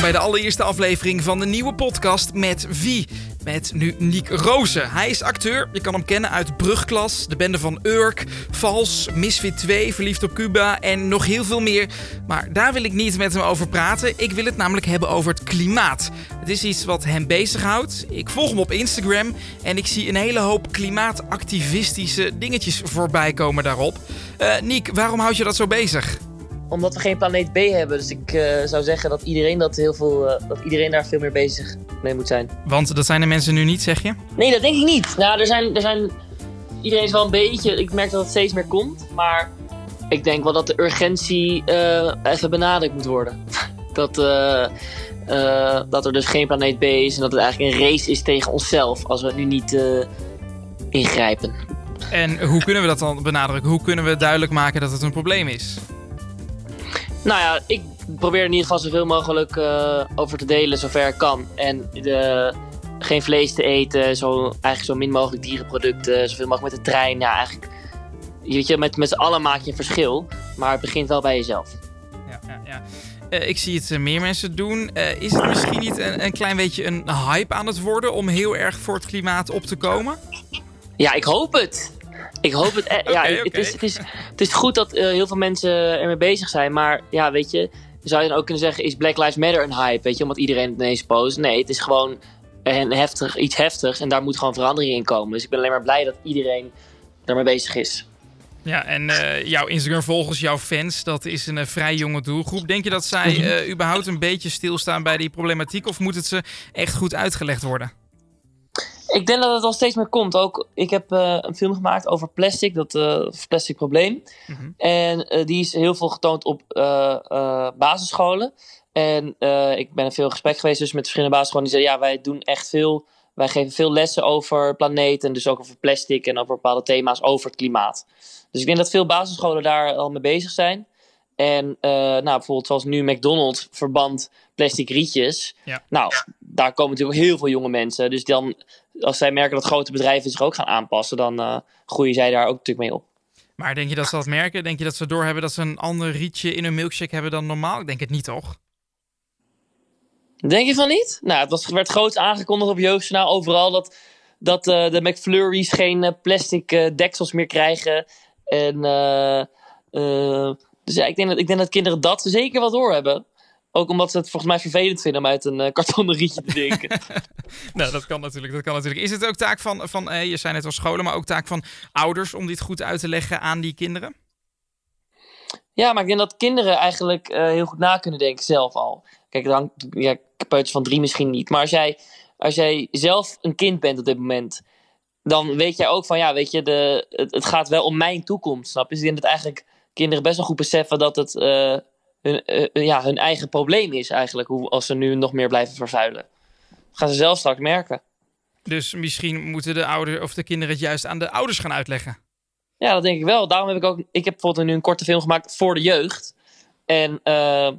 Bij de allereerste aflevering van de nieuwe podcast met Wie. Met nu Nick Rozen. Hij is acteur. Je kan hem kennen uit Brugklas, de bende van Urk, Vals, Misfit 2, Verliefd op Cuba en nog heel veel meer. Maar daar wil ik niet met hem over praten. Ik wil het namelijk hebben over het klimaat. Het is iets wat hem bezighoudt. Ik volg hem op Instagram en ik zie een hele hoop klimaatactivistische dingetjes voorbij komen daarop. Uh, Nick, waarom houd je dat zo bezig? Omdat we geen planeet B hebben. Dus ik uh, zou zeggen dat iedereen, dat, heel veel, uh, dat iedereen daar veel meer bezig mee moet zijn. Want dat zijn de mensen nu niet, zeg je? Nee, dat denk ik niet. Nou, er zijn, er zijn... Iedereen is wel een beetje... Ik merk dat het steeds meer komt. Maar ik denk wel dat de urgentie uh, even benadrukt moet worden. dat, dat er dus geen planeet B is. En dat het eigenlijk een race is tegen onszelf. Als we nu niet ingrijpen. En hoe kunnen we dat dan benadrukken? Hoe kunnen we duidelijk maken dat het een probleem is? Nou ja, ik probeer in ieder geval zoveel mogelijk uh, over te delen, zover ik kan. En de, geen vlees te eten, zo, eigenlijk zo min mogelijk dierenproducten, zoveel mogelijk met de trein. Ja, eigenlijk, weet je, met, met z'n allen maak je een verschil, maar het begint wel bij jezelf. Ja, ja, ja. Uh, ik zie het uh, meer mensen doen. is het misschien niet een, een klein beetje een hype aan het worden om heel erg voor het klimaat op te komen? Ja, ik hoop het. Ik hoop het. E- ja, Het, is, het, is, het is goed dat uh, heel veel mensen ermee bezig zijn. Maar ja, weet je, zou je dan ook kunnen zeggen: is Black Lives Matter een hype? Weet je, omdat iedereen het ineens post. Nee, het is gewoon een heftig, iets heftigs. En daar moet gewoon verandering in komen. Dus ik ben alleen maar blij dat iedereen daarmee bezig is. Ja, en uh, jouw Instagram-volgers, jouw fans, dat is een uh, vrij jonge doelgroep. Denk je dat zij uh, überhaupt een beetje stilstaan bij die problematiek? Of moet het ze echt goed uitgelegd worden? Ik denk dat het al steeds meer komt. Ook, ik heb uh, een film gemaakt over plastic, dat uh, plastic probleem. Mm -hmm. En uh, die is heel veel getoond op basisscholen. En ik ben in veel gesprek geweest dus met verschillende basisscholen. Die zeiden, ja, wij doen echt veel. Wij geven veel lessen over planeet en dus ook over plastic en over bepaalde thema's over het klimaat. Dus ik denk dat veel basisscholen daar al mee bezig zijn. En nou, bijvoorbeeld zoals nu McDonald's verband plastic rietjes. Ja. Nou, daar komen natuurlijk heel veel jonge mensen. Dus dan als zij merken dat grote bedrijven zich ook gaan aanpassen, dan uh, groeien zij daar ook natuurlijk mee op. Maar denk je dat ze dat merken? Denk je dat ze doorhebben dat ze een ander rietje in hun milkshake hebben dan normaal? Ik denk het niet, toch? Denk je van niet? Nou, het was, werd groots aangekondigd op Jeugdjournaal overal dat, dat uh, de McFlurries geen uh, plastic uh, deksels meer krijgen. En, dus ja, ik denk, dat, ik denk dat kinderen dat zeker wel doorhebben. Ook omdat ze het volgens mij vervelend vinden om uit een uh, kartonnen rietje te drinken. nou, dat kan natuurlijk. Dat kan natuurlijk. Is het ook taak van, van uh, je zei net al scholen, maar ook taak van ouders om dit goed uit te leggen aan die kinderen? Ja, maar ik denk dat kinderen eigenlijk uh, heel goed na kunnen denken zelf al. Kijk, dan, ja, peuters van drie misschien niet. Maar als jij, als jij zelf een kind bent op dit moment, dan weet jij ook van, ja, weet je, de, het, het gaat wel om mijn toekomst, snap je? Dus ik denk dat eigenlijk kinderen best wel goed beseffen dat het hun, uh, ja, hun eigen probleem is eigenlijk. Hoe, als ze nu nog meer blijven vervuilen. gaan ze zelf straks merken. Dus misschien moeten de ouders of de kinderen het juist aan de ouders gaan uitleggen. Ja, dat denk ik wel. Daarom heb ik ook. Ik heb bijvoorbeeld nu een korte film gemaakt voor de jeugd. En uh,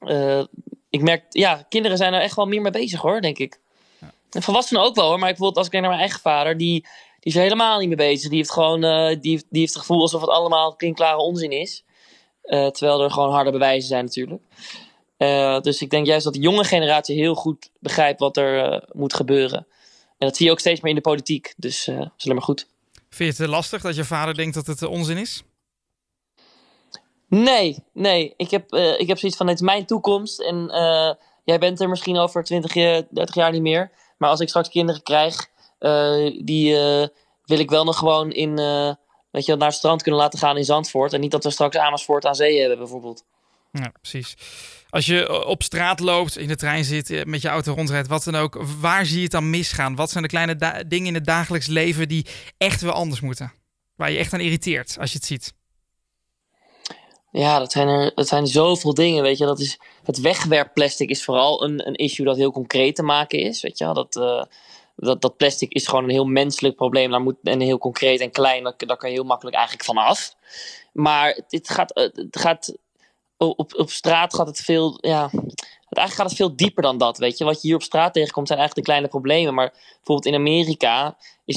uh, ik merk, ja, kinderen zijn er echt wel meer mee bezig hoor, denk ik. Ja. En volwassenen ook wel hoor. Maar ik bijvoorbeeld als ik kijk naar mijn eigen vader, die, die is er helemaal niet mee bezig. Die heeft gewoon, uh, die, die heeft het gevoel alsof het allemaal klinkklare onzin is. Uh, terwijl er gewoon harde bewijzen zijn natuurlijk. Uh, dus ik denk juist dat de jonge generatie heel goed begrijpt wat er moet gebeuren. En dat zie je ook steeds meer in de politiek. Dus dat is alleen maar goed. Vind je het lastig dat je vader denkt dat het onzin is? Nee, nee. Ik heb, ik heb zoiets van, het is mijn toekomst. En jij bent er misschien over 20, 30 jaar niet meer. Maar als ik straks kinderen krijg, die wil ik wel nog gewoon in dat je, naar het strand kunnen laten gaan in Zandvoort. En niet dat we straks Amersfoort aan zee hebben, bijvoorbeeld. Ja, precies. Als je op straat loopt, in de trein zit, met je auto rondrijdt, wat dan ook, waar zie je het dan misgaan? Wat zijn de kleine dingen in het dagelijks leven die echt wel anders moeten? Waar je echt aan irriteert als je het ziet? Ja, dat zijn er dat zijn zoveel dingen, weet je. Dat is, het wegwerpplastic is vooral een, een issue dat heel concreet te maken is, weet je. Dat... Uh, dat, dat plastic is gewoon een heel menselijk probleem. Daar moet, en heel concreet en klein, daar, daar kan je heel makkelijk eigenlijk van af. Maar het gaat, het gaat op, op straat gaat het veel. Ja, het eigenlijk gaat het veel dieper dan dat, weet je. Wat je hier op straat tegenkomt zijn eigenlijk de kleine problemen. Maar bijvoorbeeld in Amerika is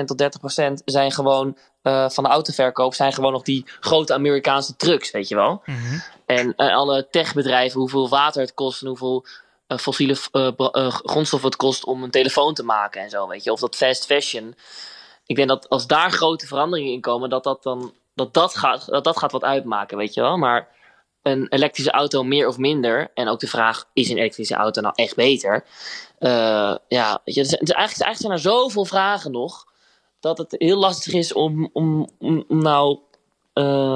25% tot 30% zijn gewoon uh, van de autoverkoop zijn gewoon nog die grote Amerikaanse trucks, weet je wel. Mhm. En uh, alle techbedrijven, hoeveel water het kost en hoeveel fossiele grondstoffen het kost om een telefoon te maken en zo, weet je. Of dat fast fashion. Ik denk dat als daar grote veranderingen in komen, dat dat dan dat dat gaat, dat dat gaat wat uitmaken, weet je wel. Maar een elektrische auto meer of minder. En ook de vraag: is een elektrische auto nou echt beter? Ja, weet je, het is, eigenlijk, zijn er zoveel vragen nog. Dat het heel lastig is om, om, om, nou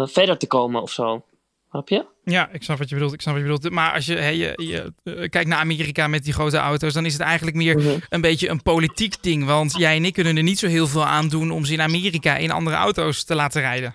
verder te komen of zo. Snap je? Ja, ik snap wat je bedoelt. Ik snap wat je bedoelt. Maar als je, je uh, kijkt naar Amerika met die grote auto's, dan is het eigenlijk meer Mhm. een beetje een politiek ding. Want jij en ik kunnen er niet zo heel veel aan doen om ze in Amerika in andere auto's te laten rijden.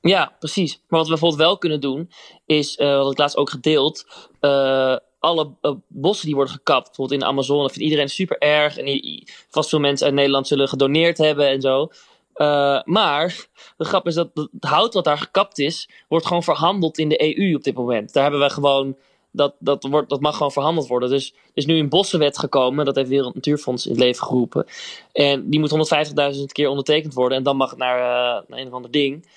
Ja, precies. Maar wat we bijvoorbeeld wel kunnen doen, is, uh, wat ik laatst ook gedeeld, uh, alle uh, bossen die worden gekapt, bijvoorbeeld in de Amazone, vindt iedereen super erg. En vast veel mensen uit Nederland zullen gedoneerd hebben en zo. Uh, maar de grap is dat het hout wat daar gekapt is, wordt gewoon verhandeld in de EU op dit moment. Daar hebben we gewoon, dat, dat, wordt, dat mag gewoon verhandeld worden. Dus er is nu een bossenwet gekomen, dat heeft Wereld Natuurfonds in het leven geroepen. En die moet 150.000 keer ondertekend worden en dan mag het naar, uh, naar een of ander ding.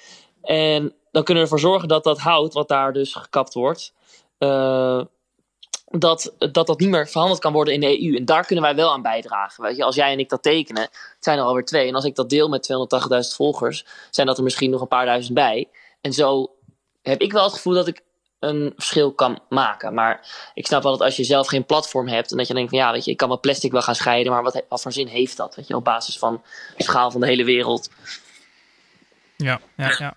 En dan kunnen we ervoor zorgen dat dat hout, wat daar dus gekapt wordt, uh, dat, dat dat niet meer verhandeld kan worden in de EU. En daar kunnen wij wel aan bijdragen. Weet je? Als jij en ik dat tekenen, het zijn er alweer twee. En als ik dat deel met 280.000 volgers, zijn dat er misschien nog een paar duizend bij. En zo heb ik wel het gevoel dat ik een verschil kan maken. Maar ik snap wel dat als je zelf geen platform hebt en dat je denkt van ja, weet je, ik kan mijn plastic wel gaan scheiden, maar wat, wat voor zin heeft dat? Weet je, op basis van de schaal van de hele wereld. Ja, ja, ja.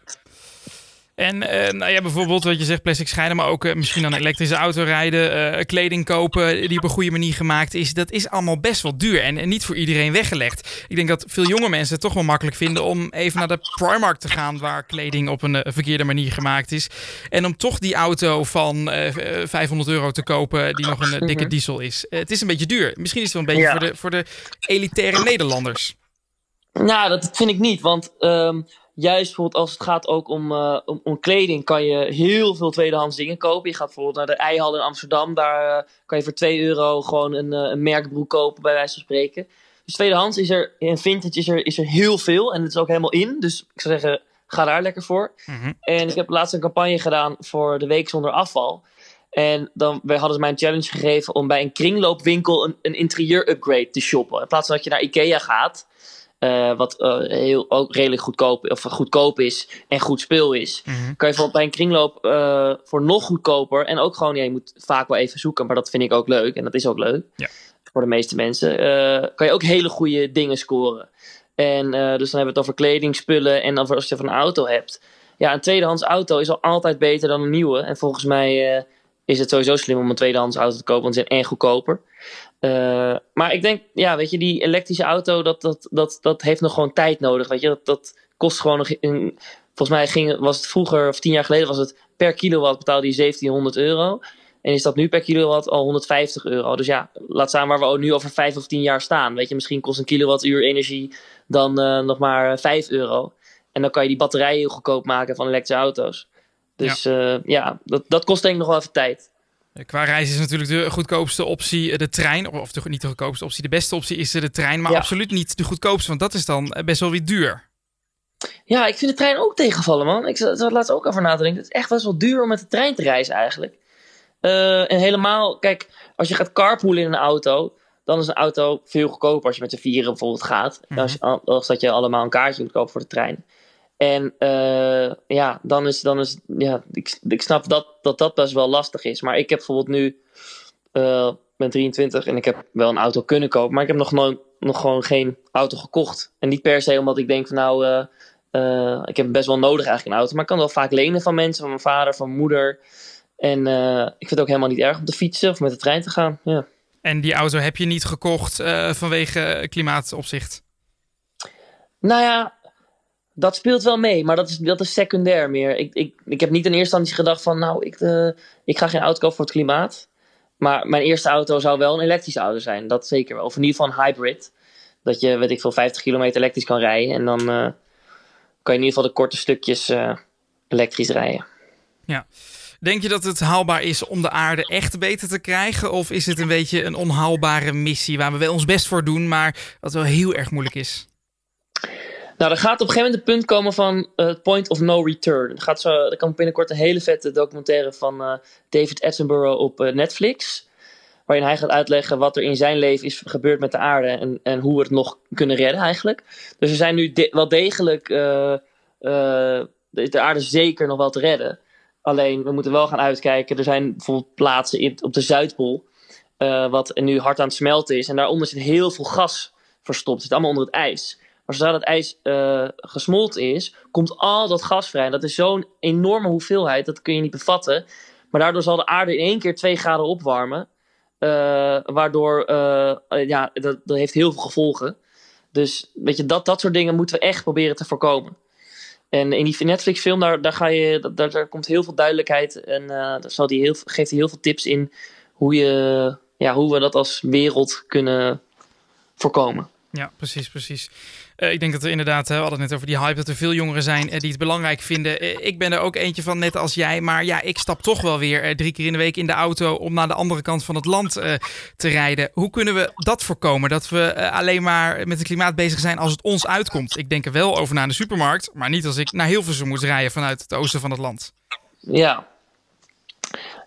En uh, nou ja, bijvoorbeeld wat je zegt, plastic scheiden, maar ook uh, misschien dan een elektrische auto rijden, uh, kleding kopen die op een goede manier gemaakt is. Dat is allemaal best wel duur en, en, niet voor iedereen weggelegd. Ik denk dat veel jonge mensen het toch wel makkelijk vinden om even naar de Primark te gaan, waar kleding op een verkeerde manier gemaakt is. En om toch die auto van 500 euro te kopen die nog een dikke diesel is. het is een beetje duur. Misschien is het wel een beetje Ja. voor, de, voor de elitaire Nederlanders. Nou, dat vind ik niet. Want um, juist bijvoorbeeld als het gaat ook om, uh, om, om, kleding, kan je heel veel tweedehands dingen kopen. Je gaat bijvoorbeeld naar de Eihal in Amsterdam. Daar uh, kan je voor 2 euro gewoon een, uh, een merkbroek kopen, bij wijze van spreken. Dus tweedehands is er, en vintage is er, is er heel veel. En het is ook helemaal in. Dus ik zou zeggen, ga daar lekker voor. Mm -hmm. En ik heb laatst een campagne gedaan voor de Week Zonder Afval. En dan hadden ze mij een challenge gegeven om bij een kringloopwinkel een, een interieur-upgrade te shoppen. In plaats van dat je naar Ikea gaat. Uh, wat uh, heel, ook redelijk goedkoop, of goedkoop is en goed speel is. Mm -hmm. Kan je bijvoorbeeld bij een kringloop uh, voor nog goedkoper. En ook gewoon, ja, je moet vaak wel even zoeken, maar dat vind ik ook leuk. En dat is ook leuk ja. voor de meeste mensen. eh, kan je ook hele goede dingen scoren. En eh, dus dan hebben we het over kleding, spullen en dan als je van een auto hebt. Ja, een tweedehands auto is al altijd beter dan een nieuwe. En volgens mij eh, is het sowieso slim om een tweedehands auto te kopen, want ze zijn erg goedkoper. Uh, maar ik denk, ja, weet je, die elektrische auto, dat, dat, dat, dat heeft nog gewoon tijd nodig. Weet je, dat, dat kost gewoon nog. In, volgens mij ging, was het vroeger, of tien jaar geleden, was het per kilowatt betaalde je 1700 euro. En is dat nu per kilowatt al 150 euro. Dus ja, laat staan waar we nu over vijf of tien jaar staan. Weet je, misschien kost een kilowattuur energie dan uh, nog maar 5 euro. En dan kan je die batterijen heel goedkoop maken van elektrische auto's. Dus ja, uh, ja dat, dat kost denk ik nog wel even tijd. Qua reis is natuurlijk de goedkoopste optie eh, de trein. Of de, niet de goedkoopste optie, de beste optie is de trein. Maar Ja. absoluut niet de goedkoopste, want dat is dan eh, best wel weer duur. Ja, ik vind de trein ook tegenvallen, man. Ik zat laatst ook over na te denken. Het is echt best wel duur om met de trein te reizen, eigenlijk. Eh, en helemaal, kijk, als je gaat carpoolen in een auto, dan is een auto veel goedkoper als je met z'n vieren bijvoorbeeld gaat. Als, als dat je allemaal een kaartje moet kopen voor de trein. En eh, ja, dan is, dan is ja, ik, ik snap dat, dat dat best wel lastig is. Maar ik heb bijvoorbeeld nu, eh ben 23 en ik heb wel een auto kunnen kopen, maar ik heb nog, nooit, nog gewoon geen auto gekocht. En niet per se omdat ik denk van nou, eh, eh, ik heb best wel nodig eigenlijk een auto, maar ik kan wel vaak lenen van mensen, van mijn vader, van mijn moeder. En ik vind het ook helemaal niet erg om te fietsen of met de trein te gaan. Ja. En die auto heb je niet gekocht vanwege klimaatopzicht. Nou ja, dat speelt wel mee, maar dat is, dat is secundair meer. Ik, ik, ik heb niet in eerste instantie gedacht van, nou, ik, eh, ik ga geen auto kopen voor het klimaat. Maar mijn eerste auto zou wel een elektrische auto zijn, dat zeker wel. Of in ieder geval een hybrid. Dat je, weet ik veel, 50 kilometer elektrisch kan rijden. En dan eh, kan je in ieder geval de korte stukjes eh, elektrisch rijden. Denk je dat het haalbaar is om de aarde echt beter te krijgen? Of is het een beetje een onhaalbare missie waar we wel ons best voor doen, maar wat wel heel erg moeilijk is? Nou, er gaat op een gegeven moment het punt komen van uh, point of no return. Er, gaat zo, er komt binnenkort een hele vette documentaire van uh, David Attenborough op uh, Netflix. Waarin hij gaat uitleggen wat er in zijn leven is gebeurd met de aarde en, en hoe we het nog kunnen redden eigenlijk. Dus er zijn nu wel degelijk de aarde zeker nog wel te redden. Alleen we moeten wel gaan uitkijken. Er zijn bijvoorbeeld plaatsen in, op de Zuidpool. wat nu hard aan het smelten is. En daaronder zit heel veel gas verstopt. Het zit allemaal onder het ijs. Maar zodra dat ijs uh, gesmolten is, komt al dat gas vrij. En dat is zo'n enorme hoeveelheid, dat kun je niet bevatten. Maar daardoor zal de aarde in één keer twee graden opwarmen. Uh, waardoor, uh, ja, dat, dat heeft heel veel gevolgen. Dus weet je, dat, dat soort dingen moeten we echt proberen te voorkomen. En in die Netflix-film, daar, daar, ga je, daar komt heel veel duidelijkheid. En daar zal die heel, geeft hij heel veel tips in hoe, je, ja, hoe we dat als wereld kunnen voorkomen. Ja, precies, precies. Uh, ik denk dat er inderdaad, we hadden het net over die hype, dat er veel jongeren zijn uh, die het belangrijk vinden. Ik ben er ook eentje van, net als jij. Maar ja, ik stap toch wel weer drie keer in de week in de auto om naar de andere kant van het land te rijden. Hoe kunnen we dat voorkomen? Dat we alleen maar met het klimaat bezig zijn als het ons uitkomt. Ik denk er wel over naar de supermarkt, maar niet als ik naar Hilversum moet rijden vanuit het oosten van het land. Ja,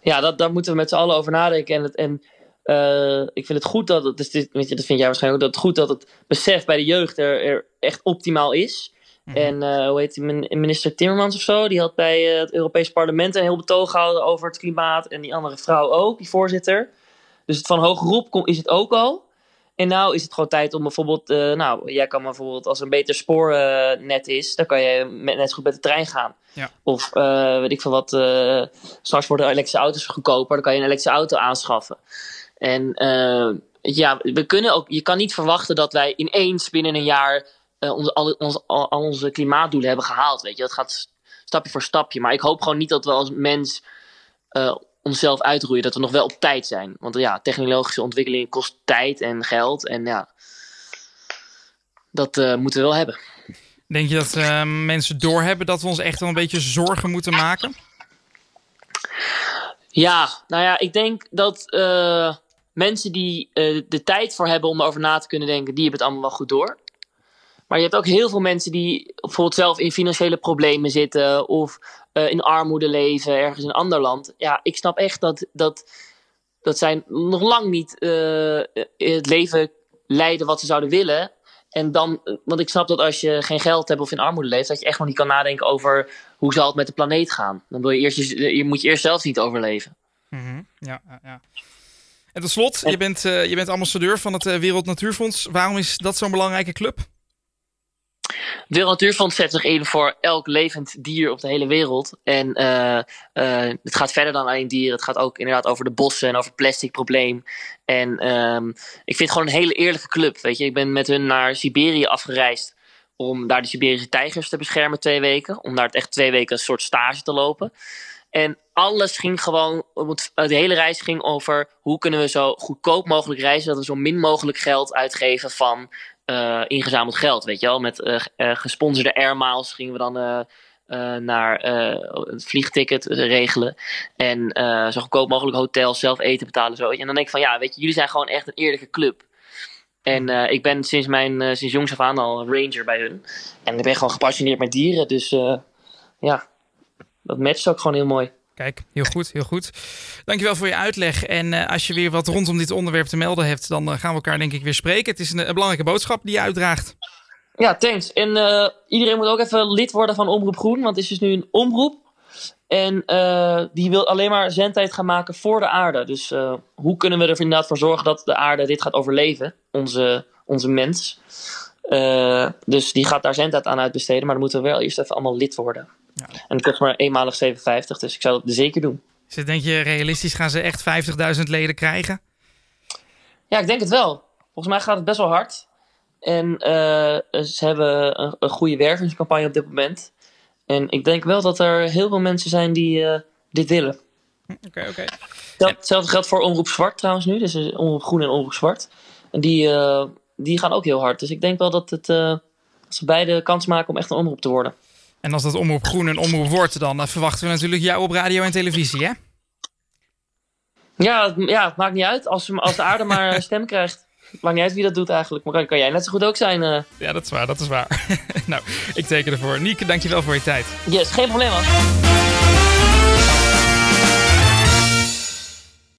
ja dat, daar moeten we met z'n allen over nadenken. En, het, en uh, ik vind het goed dat het, dus dit, weet je, dat vind jij waarschijnlijk ook, dat het goed dat het besef bij de jeugd er, er echt optimaal is. Mhm. En uh, hoe heet die, minister Timmermans of zo, die had bij uh, het Europees Parlement een heel betoog gehouden over het klimaat. En die andere vrouw ook, die voorzitter. Dus het van hoge roep is het ook al. En nou is het gewoon tijd om bijvoorbeeld, nou, jij kan bijvoorbeeld als er een beter spoornet is, dan kan je met, net zo goed met de trein gaan. Ja. Of weet ik veel wat, straks worden elektrische auto's goedkoper, dan kan je een elektrische auto aanschaffen. En uh, ja, we kunnen ook, je kan niet verwachten dat wij ineens binnen een jaar uh, onze, al, onze, al, onze klimaatdoelen hebben gehaald. Weet je, dat gaat stapje voor stapje. Maar ik hoop gewoon niet dat we als mens uh, onszelf uitroeien. Dat we nog wel op tijd zijn. Want ja, technologische ontwikkeling kost tijd en geld. En ja, dat moeten we wel hebben. Denk je dat mensen doorhebben dat we ons echt wel een beetje zorgen moeten maken? Ja, nou ja, ik denk dat mensen die uh, de tijd voor hebben om erover na te kunnen denken, die hebben het allemaal wel goed door. Maar je hebt ook heel veel mensen die bijvoorbeeld zelf in financiële problemen zitten of uh, in armoede leven ergens in een ander land. Ja, ik snap echt dat, dat, dat zij nog lang niet uh, het leven leiden wat ze zouden willen. En dan, want ik snap dat als je geen geld hebt of in armoede leeft, dat je echt nog niet kan nadenken over hoe zal het met de planeet gaan. Dan wil je eerst, je, je moet je eerst zelf niet overleven. -hmm. Ja, ja. En tot slot, je bent, uh, je bent ambassadeur van het uh, Wereld Natuurfonds. Waarom is dat zo'n belangrijke club? Het Wereld Natuurfonds zet zich in voor elk levend dier op de hele wereld. En uh, het gaat verder dan alleen dieren. Het gaat ook inderdaad over de bossen en over het plastic probleem. En um, ik vind het gewoon een hele eerlijke club. Weet je, ik ben met hun naar Siberië afgereisd om daar de Siberische tijgers te beschermen twee weken. Om daar echt twee weken een soort stage te lopen. En alles ging gewoon, de hele reis ging over hoe kunnen we zo goedkoop mogelijk reizen, dat we zo min mogelijk geld uitgeven van uh, ingezameld geld. Weet je wel, met uh, gesponsorde air miles gingen we dan naar het vliegticket regelen. En zo goedkoop mogelijk hotels, zelf eten betalen. Zo. En dan denk ik van ja, weet je, jullie zijn gewoon echt een eerlijke club. En ik ben sinds, mijn, sinds jongs af aan al ranger bij hun. En ik ben gewoon gepassioneerd met dieren. Dus ja, dat matcht ook gewoon heel mooi. Kijk, heel goed, heel goed. Dankjewel voor je uitleg. En uh, als je weer wat rondom dit onderwerp te melden hebt, dan uh, gaan we elkaar denk ik weer spreken. Het is een, een belangrijke boodschap die je uitdraagt. Ja, thanks. En uh, iedereen moet ook even lid worden van Omroep Groen, want het is dus nu een omroep. En die wil alleen maar zendtijd gaan maken voor de aarde. Dus hoe kunnen we er inderdaad voor zorgen dat de aarde dit gaat overleven, onze, onze mens. dus die gaat daar zendtijd aan uitbesteden, maar dan moeten we wel eerst even allemaal lid worden. Ja. En het kost maar eenmalig 57, dus ik zou dat zeker doen. Dus denk je realistisch gaan ze echt 50.000 leden krijgen? Ja, ik denk het wel. Volgens mij gaat het best wel hard. En uh, ze hebben een, een, goede wervingscampagne op dit moment. En ik denk wel dat er heel veel mensen zijn die uh, dit willen. Oké, oké. Hetzelfde geldt voor Omroep Zwart trouwens nu. Dus Omroep Groen en Omroep Zwart. En die, uh, die gaan ook heel hard. Dus ik denk wel dat, het, dat ze beide kans maken om echt een omroep te worden. En als dat Omroep Groen een omroep wordt, dan verwachten we natuurlijk jou op radio en televisie, hè? Ja, het, ja, het maakt niet uit. Als, als de aarde maar een stem krijgt. Het maakt niet uit wie dat doet eigenlijk. Maar kan, kan jij net zo goed ook zijn. eh. Ja, dat is waar, dat is waar. nou, ik teken ervoor. Nieke, dankjewel voor je tijd. Yes, geen probleem man.